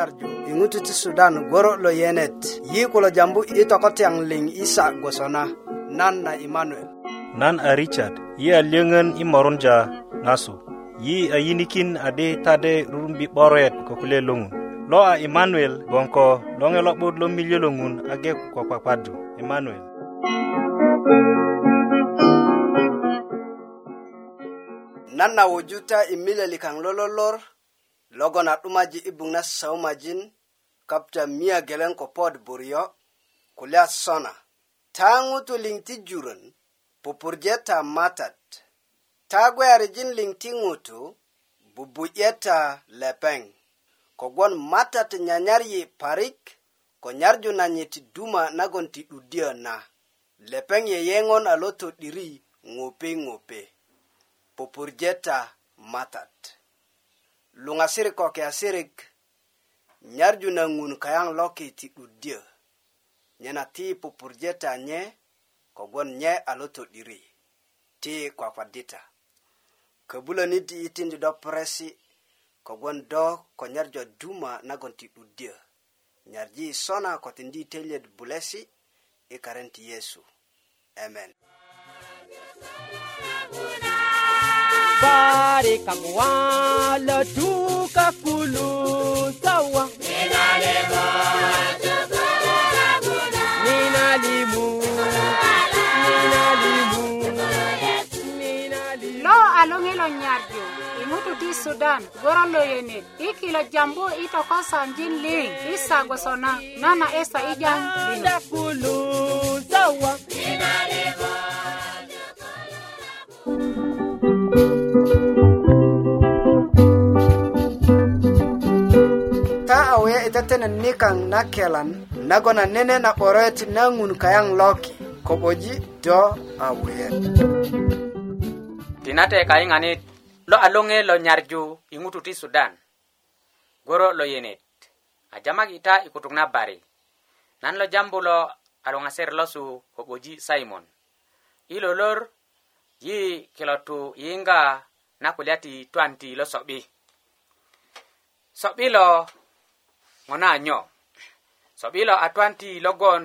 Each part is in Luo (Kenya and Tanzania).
nyarju iŋutu ti sudan goro lo yenet yi kulo jambu i tokotyaŋ liŋ isa gwosona nan na imanuel nan a richard yi a lyöŋön i morunja ŋasu yi a yinikin adi tade rurumbi 'boret ko kule loŋun lo a imanuel gboŋ ko loŋe lo'but lo miliö lo ŋun age ko kpakpadu imanuel nan na wuju ta i milyeli kaŋ lo lolor logon a 'dumaji i buk na saumajin kapta miya geleŋ ko pot buryo kulya sona ta ŋutu liŋ ti jurön pupurje ta matat ta gwearijin liŋ ti ŋutu bubu'ye ta lepeŋ kogwon matat nyanyar yi parik ko nyarju nanyit duma nagon ti 'duddyö na lepeŋ yeyeŋon a lo to'diri ŋupi ŋupi pupurje ta matat luŋasir ko kiasirik nyarju na ŋun kayaŋ loki ti 'duddyö nyena ti pupurjeta nye kogwon nye a lo to'diri ti kwakwadita köbulönit i itindi do puresi kogwon do ko nyarju duma nagon ti 'duddyö nyarji i sona ko tindi i telyet bulesi i e karen ti yesu emen Amen. pare la tuka kulu sawa ninalimu ninalimu ninalimu lo alongilo nyarjo imutu ti sudan goro lo yene i kilo jambu i tokosanjin liŋ i sagosona nana esa i jaŋ kulu ninalimu ta awe itetenen e nikaŋ na kelan nagon a nene na 'boroet na ŋun kayaŋ loki koboji do awe tinate kayiŋanit lo a loŋe lo nyarju i ŋutu ti sudan goro lo yenet a jamak ita i kutuk na bari nan lo jambu lo a luŋaser losu koboji simon i lolor yi kilotu yiŋga na kulya ti twan ti lo so'bi so'bi lo ŋo na nyo so'bi lo a twan ti logon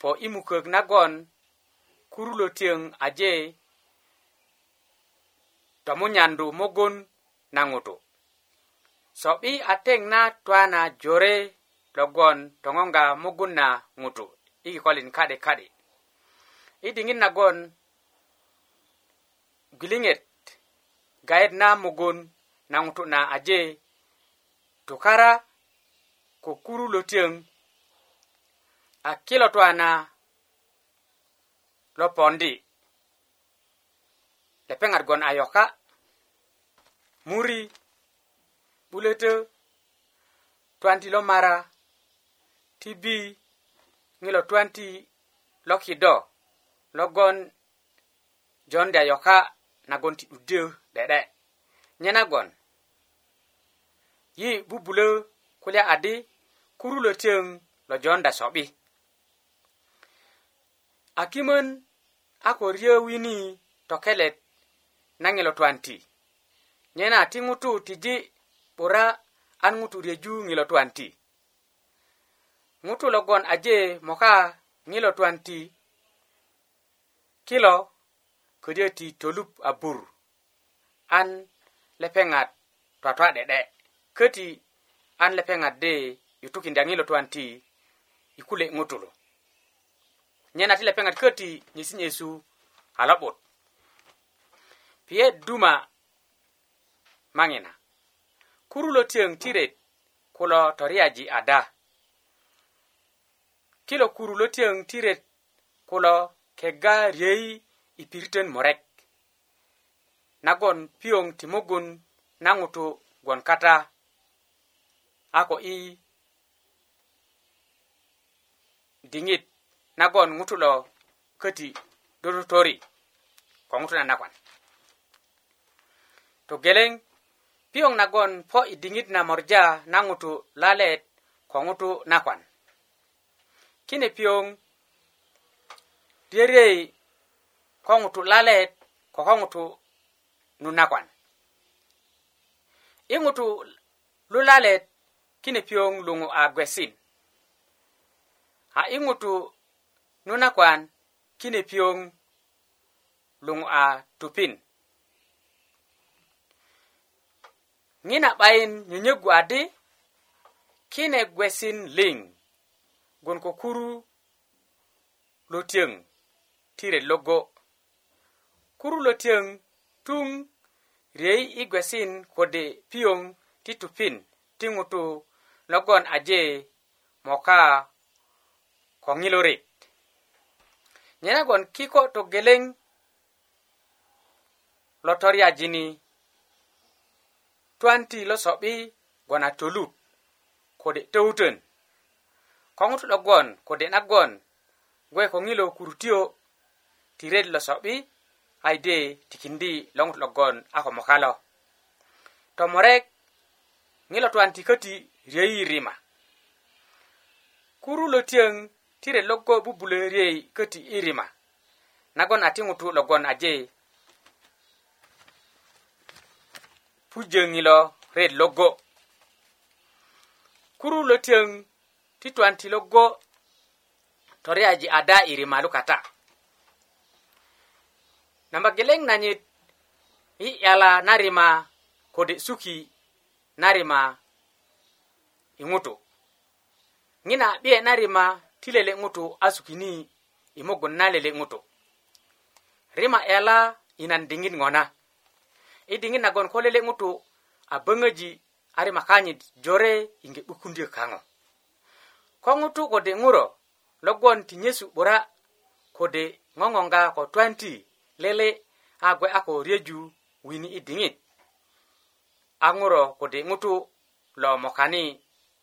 po i mukök nagon kurulo tiyöŋ aje tomunyandu mogon na ŋutu so'bi a teŋ na twana jore logon toŋonga mogun na ŋutu i kikolin ka'di ka'di i diŋit nagon gwiliŋet gayet na mugun na ŋutu na aje tukara ko kuru lo tiyöŋ a kilotu a na lo pondi lepeŋat gon a yoka muri 'buletö twanti lo mara tibi ŋilo twanti lo kido logon jondi a yoka nagon ti 'duddyö gbɛɛ nyɛna gɔn yi bubulo kulya adi kuru lo teŋ lo jonda sɔ'bi akimön a ko riyö wini tokelet na ŋilo twanti nyena ti ŋutu tiji 'bura an ŋutu reju ŋilo twanti ŋutu logon aje moka ŋilo twanti kilo ködyö ti tolup abur an lepeŋat twatwa de'de köti an lepeŋat di yutukindya ŋilo tu an ti i kule' ŋutulu nyena ti lepeŋat köti nyesi nyesu a lo'but piyet duma maŋina kurulo tiyöŋ ti ret kulo toriyaji ada kilo kurulo tiyöŋ ti ret kulo kega riyei i piritön murek nagon piyoŋ ti mugun na ŋutu gwon kata a ko i diŋit nagon ŋutu lo köti do totori ko ŋutu nanakwan togeleŋ piyoŋ nagon po i diŋit na morja na ŋutu lalet ko ŋutu nakwan kine piyoŋ ryeryei ko ŋutu lalet ko ko ŋutu nunakwan i ŋutu lulalet kine piyoŋ luŋu a gwesin a i ŋutu nunakwan kine piyoŋ luŋu a tupin ŋina 'bayin nyönyögu adi kine gwesin liŋ gwon ko kuru lotiyöŋ ti ret logo kuru lotiyöŋ tuŋ riyei i gwesin kode piyoŋ ti tupin ti ŋutu logon aje moka ko ŋilorit nye nagon kiko togeleŋ lotoryajini twan ti lo so'bi gwon a tolut kode töwutön ko ŋutu logon kode nagon gwe ko ŋilo kurutiyo ti ret lo so'bi ayde ti kindi lo ŋutu logon a ko moka lo tomurek ŋilo twan ti köti riyöyi rima kuru lo tiyöŋ ti ret logo bubulö riyei köti i rima nagon a ti ŋutu logon aje pujö ŋilo ret logo kuru lo tiyöŋ ti twan ti logo toriyaji ada i rima lukata namba geleŋ nanyit yi yala narima kode suki narima i ŋutu ŋina 'biye narima ti lele ŋutu a sukini i mugun na lele ŋutu rima yala i nan diŋit ŋona i diŋit nagon ko lele ŋutu a böŋöji a rima kanyit jore inge 'bukundyö kaŋo ko ŋutu kode ŋuro logon ti nyesu 'bura kode ŋoŋonga ko 20 lele a gwe ako reju wini i diŋit a ŋuro kode ŋutu lo mokani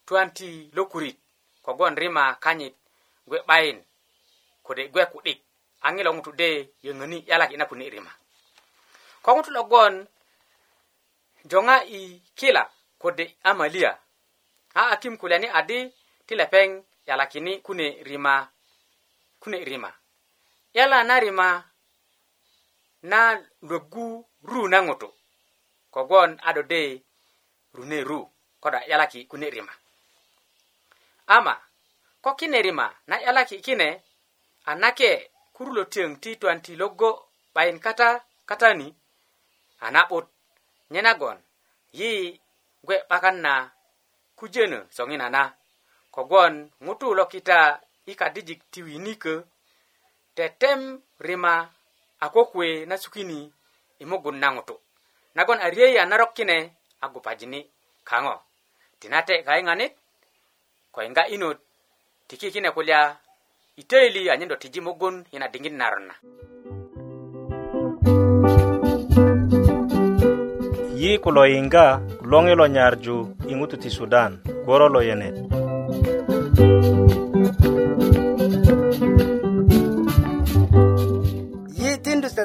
tuanti lokurit kogwon rima kanyit gwe 'bayin kode gwe ku'dik a ŋilo ŋutu de yöŋöni 'yalaki na puni rima ko ŋutu logwon joŋa i kila kode amalia a akim kulyani adi ti lepeŋ 'yalakini kune rima kune rima 'yala na rima na logu ru na ŋutu kogwon a dode rune ru koda 'yalaki kune rima ama ko kine rima na 'yalaki kine a nake kurulo tiyöŋ ti twan ti logo 'bayin kata katani a na'but nye nagon yi gwe 'bakan na kujönö soŋina na kogwon ŋutu lo kita i kadijik ti winikö tetem rima a ko kuwe na sukini i mugun na ŋutu nagon a riyei a narok kine a gupajini kaŋo tinate kayiŋanit ko yiŋga inot tiki kine kulya i töyili anyen tiji mugun yina diŋit naron na yi kulo yiŋga loŋi lo nyarju i ŋutu ti sudan goro lo yenet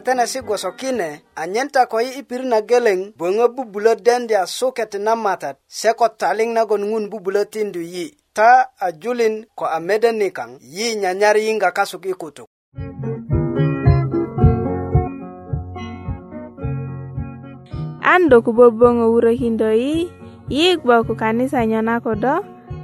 tetene si gwesokine anyen ta ko yi i pirit na geleŋ böŋö bubulö dendya suket na matat se ko taliŋ nagon ŋun bubulö tindu yi ta a julin ko a mede nikaŋ yi nyanyar yiŋga kasuk i kutuk an do ku böböŋö wurökindö yi yi gboŋ ku kanisanyo na ko do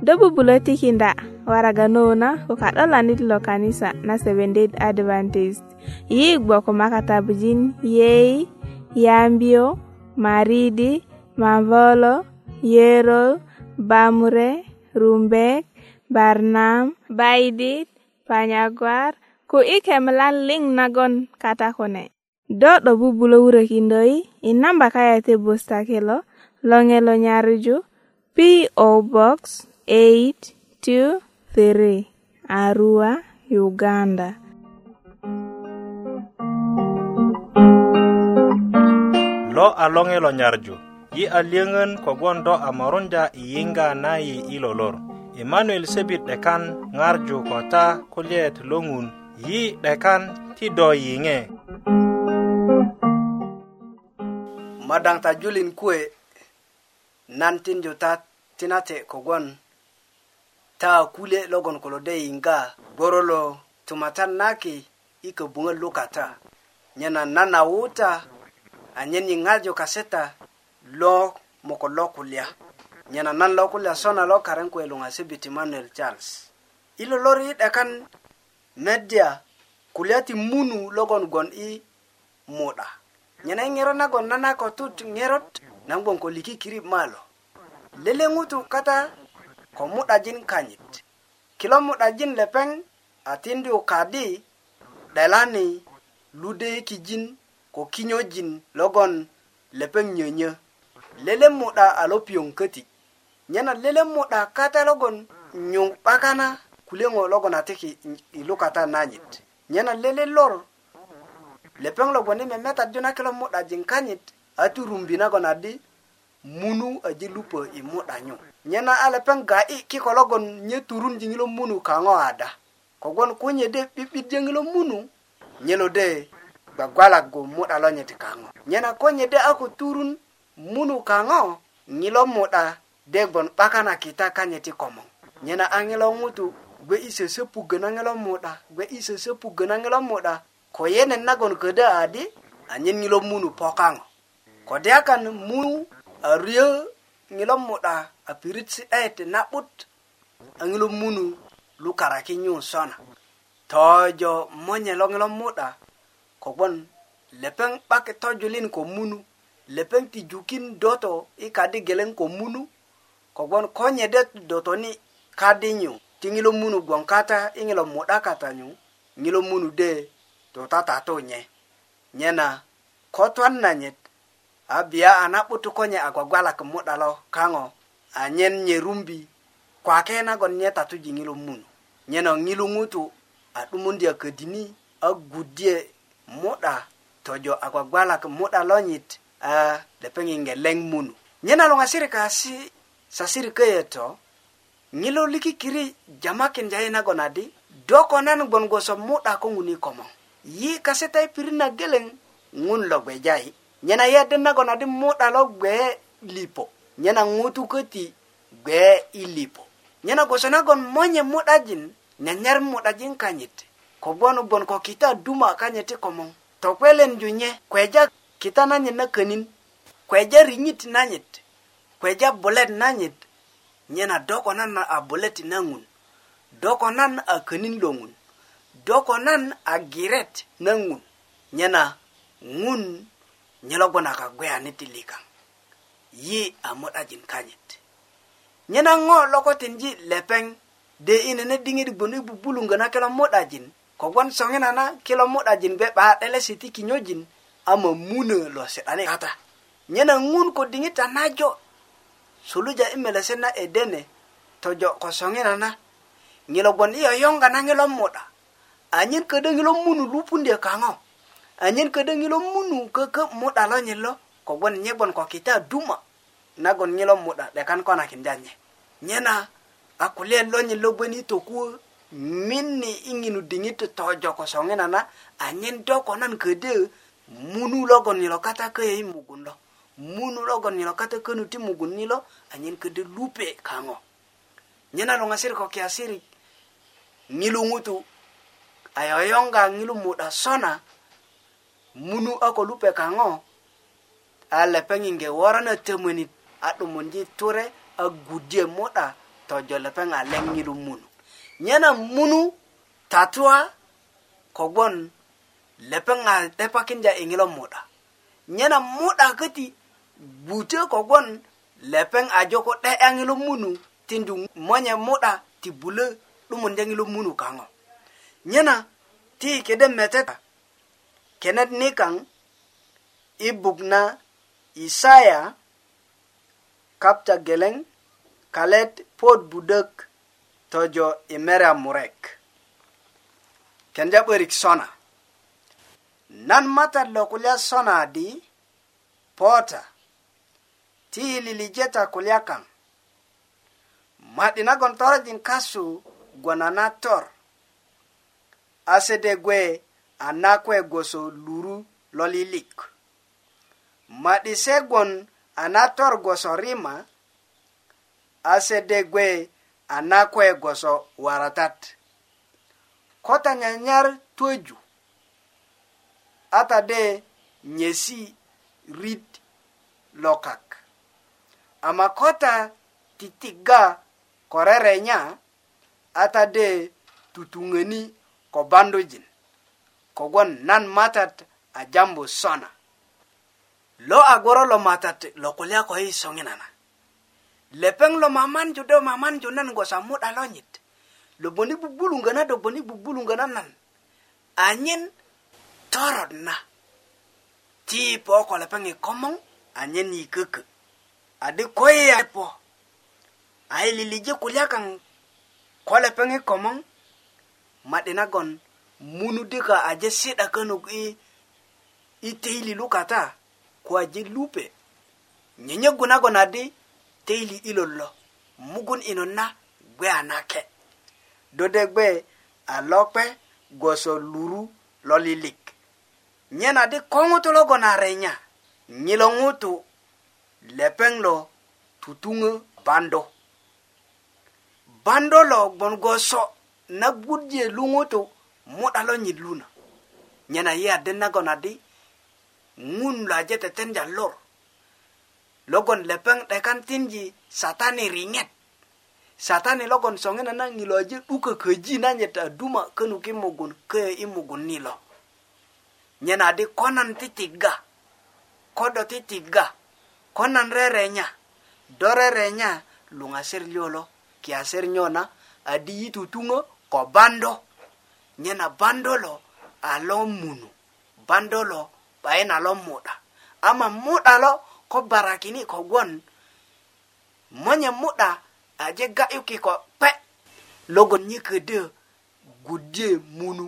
do bubulö tikinda wara gano na kuka dola ni dilo kanisa na seven day adventist yi igbo kuma ka tabijin yei yambio maridi mavolo yero bamure rumbek barnam baidit panyagwar ku ike mlan ling nagon kata kone do do bubulo urekindoi inamba kaya te busta kelo longelo nyaruju po box 8 2 3 Arua, Uganda. Lo along'e lo nyarju Yi alieng'en kogwondo amorunja iinga nayi ilolor. Emmanuel Sebit dekan ng'arju kota kulieet long'un yi dekan tido ying'e. Madang' ta Julin kwe nantin jota tinate kogon. taa kule logon kulo de yiŋga gboro lo tumata naki i köbuŋöt lukata nyena nanawuta anyen yiŋajo kaseta lo moko lo kulya nyena nan lo kulya sona lo karen kuwe luŋasi bit emanuel charles i lolor i 'dekan media kulya ti munu logon gon i muda nyena i ŋero nagon nanako tut ŋerot nan gboŋ ko likikirib malo leleŋutu kata ko mu'dajin kanyit kilo mu'dajin lepeŋ a tindi kadi 'delani lude kijin ko kinyojin logon lepeŋ nyönyö lelen mu'da a lo piyoŋ köti nyena lelen mu'da kata logon nyuŋ 'bakana kulyeŋo logon a tiki i lukata nanyit nyena lele lor lepeŋ logon i memetadju na kilo mu'dajin kanyit a turumbi nagon adi munu aje lupö i mu'da nyu nye na a lepeŋ ga'i kiko logon nye turunji ŋilo munu kaŋo ada kogwon kunye de 'bi'bijö ŋilo munu nyelo de gwagwalagu mu'da lonye ti kaŋo nye na konye de a ko turun munu kaŋo ŋilo mu'da de gwon 'baka na kita kanye ti komoŋ nye na a ŋilo ŋutu gwe i sösöpugö na ŋilo mu'da gwe i sösöpugö na ŋilo mu'da ko yenet nagon ködö adi anyen ŋilo munu pokaŋo kode akan mu a ryö ŋilom mu'da a pirit si 'deet na'but a ŋilom munu lukaraki nyu sona tojo monye lo ŋilom mu'da kogwon lepeŋ 'bak e tojulin ko munu lepeŋ ti jukin doto i kadi geleŋ ko munu kogwon konye det doto ni kadi nyu ti ŋilom munu gwon kata i ŋilom mu'da kata nyu ŋilom munu de to tatatu nye nyena kotwan nanyet abia a na'but konye a gwagwalak muda lo kaŋo anyen nyerumbi kwake nagon nye tatu jiŋilo muno nyeno ŋilu ŋutu a 'dumundi a ködini a gudye muda tojo a gwagwalak muda lonyit a lepeŋ ŋeleŋ muno nyena luŋasiri kasi sasiri köye to ŋilo likikiri jamakin jayi nagon adi do ko nan gbon gwoso muda ko ŋuni komoŋ yi kase ta i pirit na geleŋ ŋun lo gbejayi nyena yedi nagon adi muda lo gbe lipo nyena ŋutu köti gbe i lipo nyena gwoso nagon monye mudajin nyanyar mudajin kanyit kobgon gbon ko kita duma kanyit i komoŋ tokwelen junye kweja kita nanyit na könin kweja riŋit nanyit kweja bulet nanyit nyena dokonan a bulet na ŋun dokonan a könin lo ŋun dokonan a giret na ŋun nyena ŋun nyelo gbona ka gweya ni tilika yi a modajin kanyit nyena ŋo logotinji lepeŋ de i nene diŋit gbon i bubulungö na kilo mudajin kogwon soŋina na kilo mudajin be 'ba'deleesi ti kinyojin a mamunö lo si'dani kata nyena ŋun ko diŋita najo suluja i melesi na edene tojo ko soŋina na ŋilo gbon i yoyoŋga na ŋilo muda anyen ködö ŋilo munu lupundye kaŋo anyen ködö ŋilo munu kökö muda lo nyit lo kogwon nyegbon ko kita duma nagon ŋilo muda 'dekan ko nakindya nye nyena a kulyen lo nyit lo gwon yi tokuwö min ni i ŋinu diŋitö tojo ko soŋina na anyen do ko nan ködö munu logon ŋilo kata köyo i mugun lo munu logon ŋilo kata könu ti mugun ni lo anyen ködö lupe kaŋo nyena luŋasiri ko kiasiri ŋilu ŋutu ayoyonga ŋilu muda sona munu a ko lupe kaŋo a lepeŋinge woro na tömönit a 'dumundi ture a gudye mu'da tojo lepeŋ a leŋiru munu nyena munu tatuwa kogwon lepeŋ a depakindya iŋilo mu'da nyena mu'da köti bute kogwon lepeŋ a joko 'de'yaŋilo munu tindu monye mu'da ti bulö 'dumundyaŋilo munu kaŋo nyena ti kede meteta kenet nikaŋ i buk na isaya kapta geleŋ kalet puwot budök tojo i mera murek kenja 'börik sona nan matat lo kulya sona di pota ti ililijeta kulya kaŋ ma'di nagon torojin kasu gwana na tor ase de gwe anakwegoso luru lolilik madisegon anatorgoso rima asedegwe anakwegoso waratat kota nyanyar tweju atade nyesi rit lokak ama kota titiga korerenya atade tutung'eni kobandujin kogwon nan matat a jambu sona lo agoro lo matat lo kulya ko i soŋinana lepeŋ lo mamanju do mamanju nan gwosa muda lonyit lo boni bubulungana do boni bubulungana nan anyen torot na ti po ko lepeŋ i komoŋ anyen i kökö adi koyiya po ai lilije kulya kaŋ ko lepeŋ i komoŋ ma'di nagon munu dika aje si'da könuk i i teili lukata ko aje lupe nyenyegu nagon adi teili ilo lo mugun inon na gbe anake dode gbe alokpe gwoso luru lolilik nyen adi ko ŋutu logon arenya nyilo ŋutu lepeŋ lo tutuŋö bando bando lo gbon gwoso na gbudye lu ŋutu mu'dalo nyillu na nyena yiyadet nagon adi ŋun lo aje tetenja lor logon lepeŋ 'dekan tinji satani riŋet satani logon soŋena na ŋilo aje 'duka köji nanyet aduma könuk i mugun köyö i mugun ni lo nyena adi konan titigga kodo titigga konan rerenya do rerenya luŋaser lyolo kiaser nyo na adi yitutuŋö ko bando nyena bandolo a lo muno bandolo 'bayin a lo mu'da ama mu'da lo ko barakini kogwon monye mu'da aje ga'yuki ko pe logon nyiködö gudye munu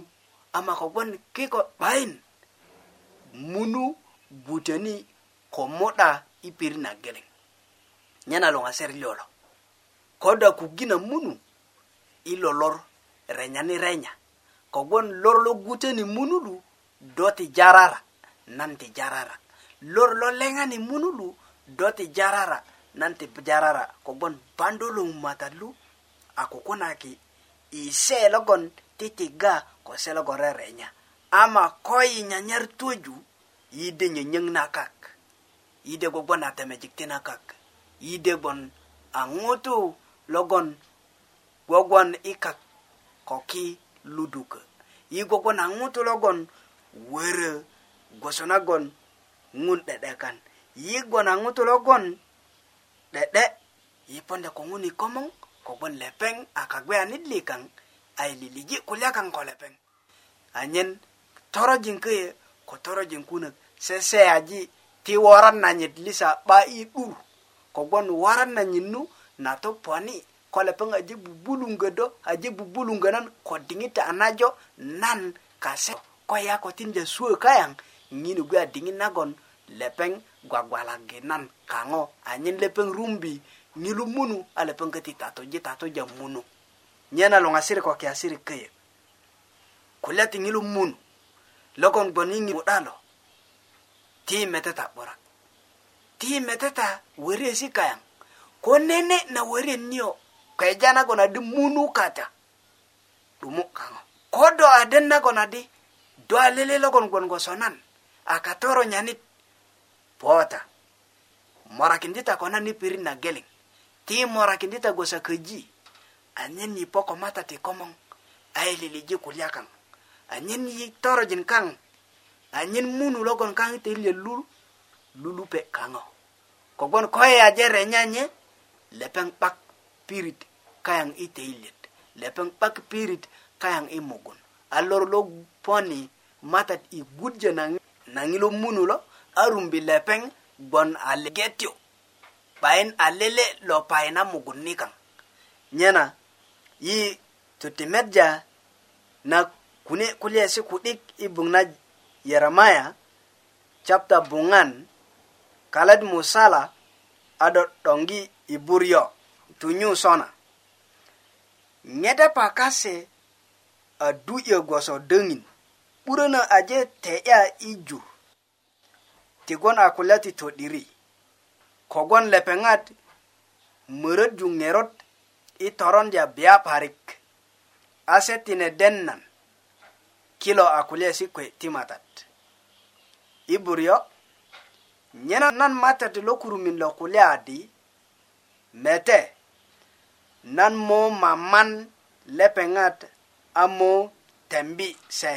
ama kogwon kiko 'bayin munu buteni ko mu'da i pirit na geleŋ nyena luŋaser lyolo koda kugina munu i lolor renyani renya, ni renya. kogwon lor lo guteni munulu do ti jarara nan ti jarara lor lo leŋani munulu do ti jarara nan ti jarara kogwon bandolun matalu a kukunaki i se logon titiga ko se logon rerenya ama ko i nyanyar tuju yide nyenyeŋ na kak yide gwogwon a temejik ti na kak yide gwon a ŋutu logon gwogwon i kak ko ki luduko yi gogon a ŋutu logon wörö gwoso nagon ŋun 'de'dekan yi gon a ŋutu logon 'de'de yi ponda ko ŋun i komoŋ kogwon lepeŋ a kagweyanit likaŋ a yi liliji kulya kaŋ ko lepeŋ anyen torojin köye ko torojin kunök seseyaji ti woran nanyit lisa 'ba i 'dur kogwon woran nanyit nu na topwani' ko lepeŋ aje bubulunga do aje bubulunga nan ko diŋita anajo nan kase ko ya ko tinja suwe kayaŋ ŋini gwe nagon lepeng gua gua lagi nan kango anyen lepeng rumbi ngilumunu, munu keti tato je tato jam munu nyena luŋasirik ko kiyasirik köyö kulya ti ngilu munu logon gbon yi ŋi'u'da ti meteta 'burak ti meteta si kayang ko nene na wöriet niyo kaya nago na di munu kata dumu kango kodo aden nago na di do alele logon gon go sonan akatoro nyanit pota morakindita kona ni pirin na geling ti morakindita sa keji anyen ni poko mata ti komong ai liliji kulia kang anyen ni toro jin kang anyen munu logon kang ti lulu lulu pe kango kogon koe jere nyanye lepeng pak pirit kayaŋ i teilet lepeŋ 'bak pirit kayaŋ i mugun a lor lo poni matat i gudjö naŋi lo munu lo a rumbi lepeŋ gbon a ligetyo 'bayin a lele lo payina mugun nikaŋ nyena yi totimedya na kune kulyesi ku'dik i buŋ na yeremaya chapta buŋan kalet musala a do 'dongi i buryo' tunyu sona nyede pa kase a du iya e gwaso dengin ɓura na aje te iya iju ti gwan a kula ti to diri ko gwan lepengat mure ju ngerot i toron ja biya parik ase tine dennan kilo a kule si kwe timatat iburyo nyena nan matat lokuru min lokule adi mete nan mo maman lepeŋat a mo tembi se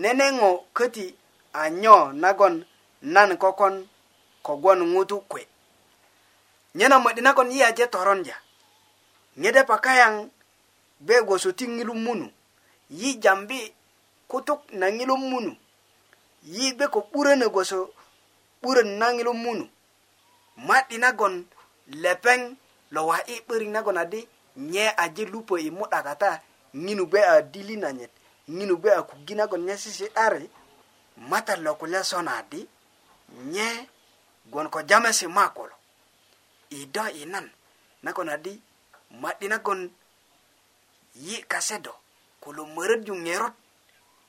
nene ŋo köti a nyo nagon nan kokon kogwon ŋutu kwe nyena mödi nagon yiyaje toronja ŋede pakayaŋ be gwoso ti ŋilum munu yi jambi kutuk na ŋilum munu yi be ko 'burönö gwoso 'burön na ŋilum munu ma'di nagon lepeŋ lo wa'i 'börik e nagon adi nye aje lupo i e mu'da kata ŋinu gbe a dili nanyit ŋinu gbe a kugi nagon nye sisi'dari matat lo kulya son adi nye gwon ko jamesi ma kulo i e do i nan nagon adi ma'di nagon yi kase do kulo mörödju ŋerot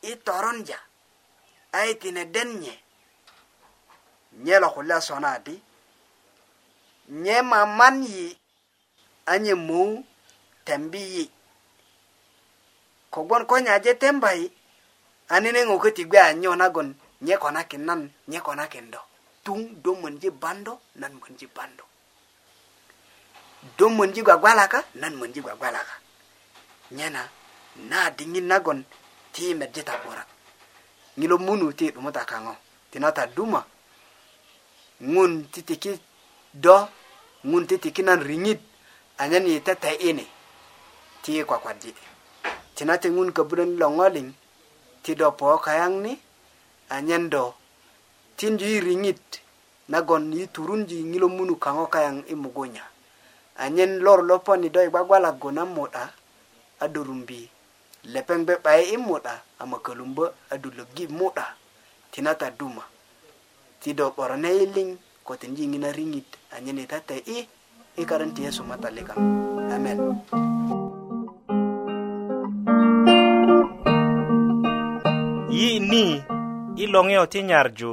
i toronja a i tine den nye nye lo kulya son adi nye maman yi anye mou tembi yi kogbon ko nyaje tembai anene ngo ko tigbe anyo nagon nye kona kinan nye kona kendo tun do munji bando nan munji bando do munji gwagwalaka nan munji gwagwalaka nyana na dingi nagon ti medjeta bora ngilo munu ti dumata kango tinata duma ngun titiki do ngun titiki nan ringit anyen yi tete ini ti kwakwadi tina ti ŋun köbulön loŋolin ti do po kayaŋ ni anyen do tindu yi riŋit nagon yi turunji ŋilo munu kaŋo kayaŋ i mugunya anyen lor loponi do i gbagbalago na muda a durumbi lepeŋ 'be'bayi i muda a mökölumbö a dulögi muda tina ta duma ti do 'borone yiliŋ ko tindi yiŋi na riŋit anyen yi tete i ikarinti yesu matalika amen yi ni i loŋeyo ti nyarju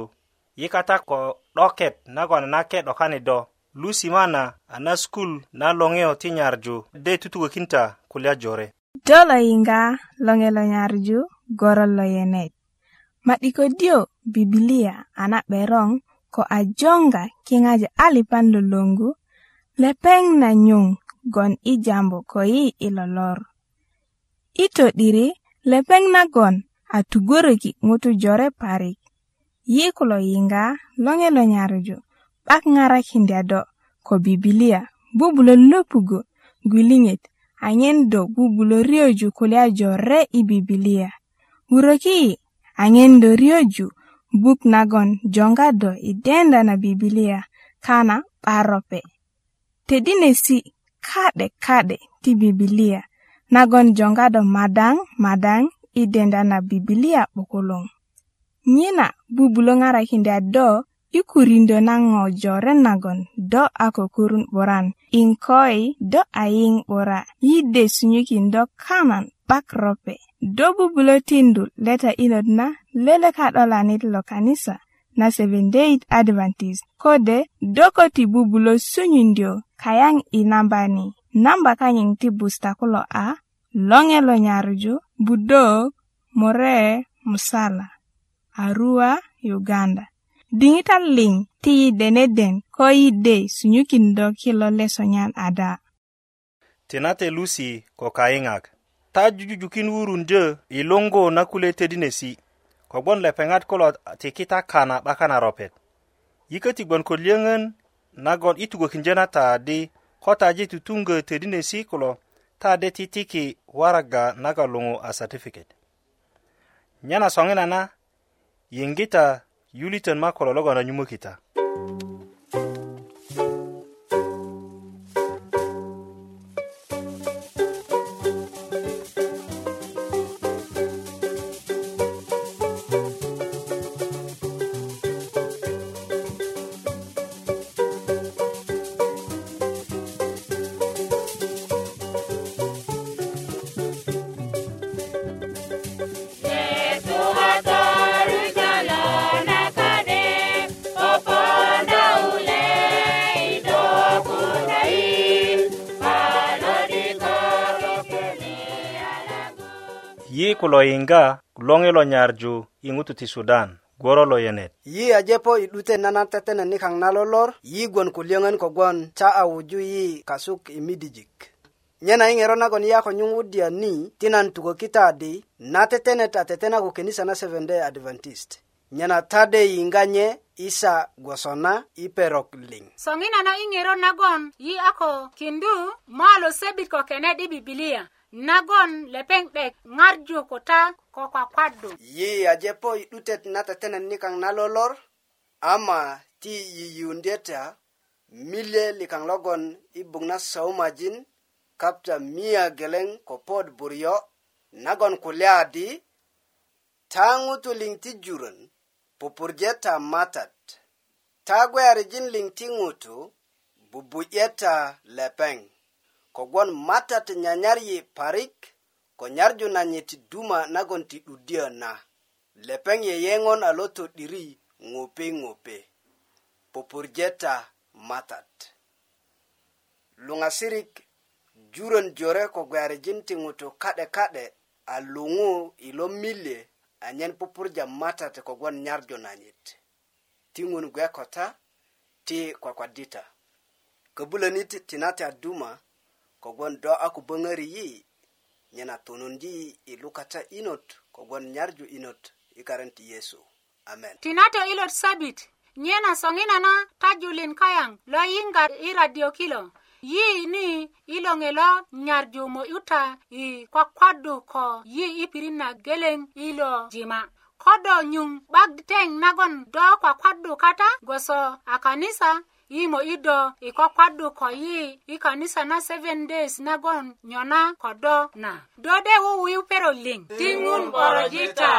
yi kata ko 'doket nagon nake 'dokani do lusimana a na skul na loŋeyo ti nyarju de tutukökinta kulya jore do lo yiŋga loŋe lo nyarju goron lo yenet ma'dikodyo bibilia a na 'beron ko a jonga kiŋaja a lipan lo loŋgu lepeŋ nanyuŋ gon i jambu ko yi i lolor i to'diri lepeŋ nagon a tugoröki ŋutu jore parik yi kulo yiŋga loŋe lo nyaruju 'bak ŋarakindya do ko bibilia bubulö lopugo gwiliŋet anyen do bubulö rioju kulya jore i bibilia wuröki yi anyen do rioju buk nagon jonga do i denda na bibilia kana 'barope todinesi ka'de ka'de ti bibilia nagon jonga do madaŋ madaŋ i denda na bibilia 'bukuluŋ nyina bubulö ŋarakinda do i kurindö na ŋo joren nagon do a kokurun 'buran inkoi do ayiŋ 'bura yi de sunyökin do kaman 'bak rope do bubulö tindu leta'yinot na lele ka'dolanit lo kanisa na 78 adventist kode doko ti bubulo sunyundyo kayaŋ i namba ni namba kanyin ti busta kulo a loŋe lo nyarju budok more musala arua uganda diŋitan liŋ ti yi deneden ko yi de sunyukindo kilo lesonyan ada tinate lusi ko kayiŋak ta jujujukin wurundyö i loŋgo na kule tedinesi' kogbon lepeŋat kulo tiki ta kana 'bakan na ropet yiköti gbon ko liyöŋön nagon i tugökindyö na ta di ko taji tutuŋgö tödinesi kulo ta de ti tiki waraga naga luŋu a satifiket nyena soŋinana yiŋgita yulitön ma kulo logon a nyumökita mm -hmm. lo yiŋga loŋi lo nyarju i ŋutu ti sudan goro lo yenet yi ajepo i 'dute nanan tetene nikaŋ na lolor yi gwon kulyöŋön kogwon ca a wuju yi kasuk i midijik nyena i ŋero nagon yi a konyuŋ wudya ni ti nan tukökita di na tetenet a tetena ko kenisa na seven day adventist nyena tade yiŋga nye isa gwosona i perok liŋ soŋinana i ŋero nagon yi a ko kindu mo a lo sebit ko kenet i bibilia nagon lepeŋ 'dek ŋarju ko ta ko kwakwadu yi aje po i 'dutet na tetenet nikaŋ na lolor ama ti yiyundye ta milye likaŋ logon i buk na saumajin kapta miya geleŋ ko pod buryo nagon kulya di ta ŋutu liŋ ti jurön pupurje ta matat ta gwearijin liŋ ti ŋutu bubu'ye ta lepeŋ kogwon matat nyanyaryi parik ko nyarju na nyeti duma nagon ti 'dudyö na lepeŋ yeyeŋon a lo to'diri ŋope ŋope popurjeta matat luŋasirik juron jore ko gwearijin ti ŋutu ka'de ka'de a luŋu i lo milye anyen pupurja matat kogwon nyarju nanyit ti ŋun gwe kota ti kwakwadita köbulönit tinate a duma kogwon do a ku böŋöri yi nyena tunundi i lukata inot kogwon nyarju inot i karen ti yesu amen tinato ilot sabit nyena soŋina na ta julin kayaŋ lo yiŋga i radio kilo yi ni i loŋe lo nyarju mo'yuta i kwakwadu ko yi i pirit na geleŋ i lo jima ko do nyuŋ 'bak teŋ nagon do kwakwadu kata gwoso a kanisa imo ido ikokwadu koyi ikanisa na 7 days nagon nyona kodo na dode wuwiu pero ling ding'un korojita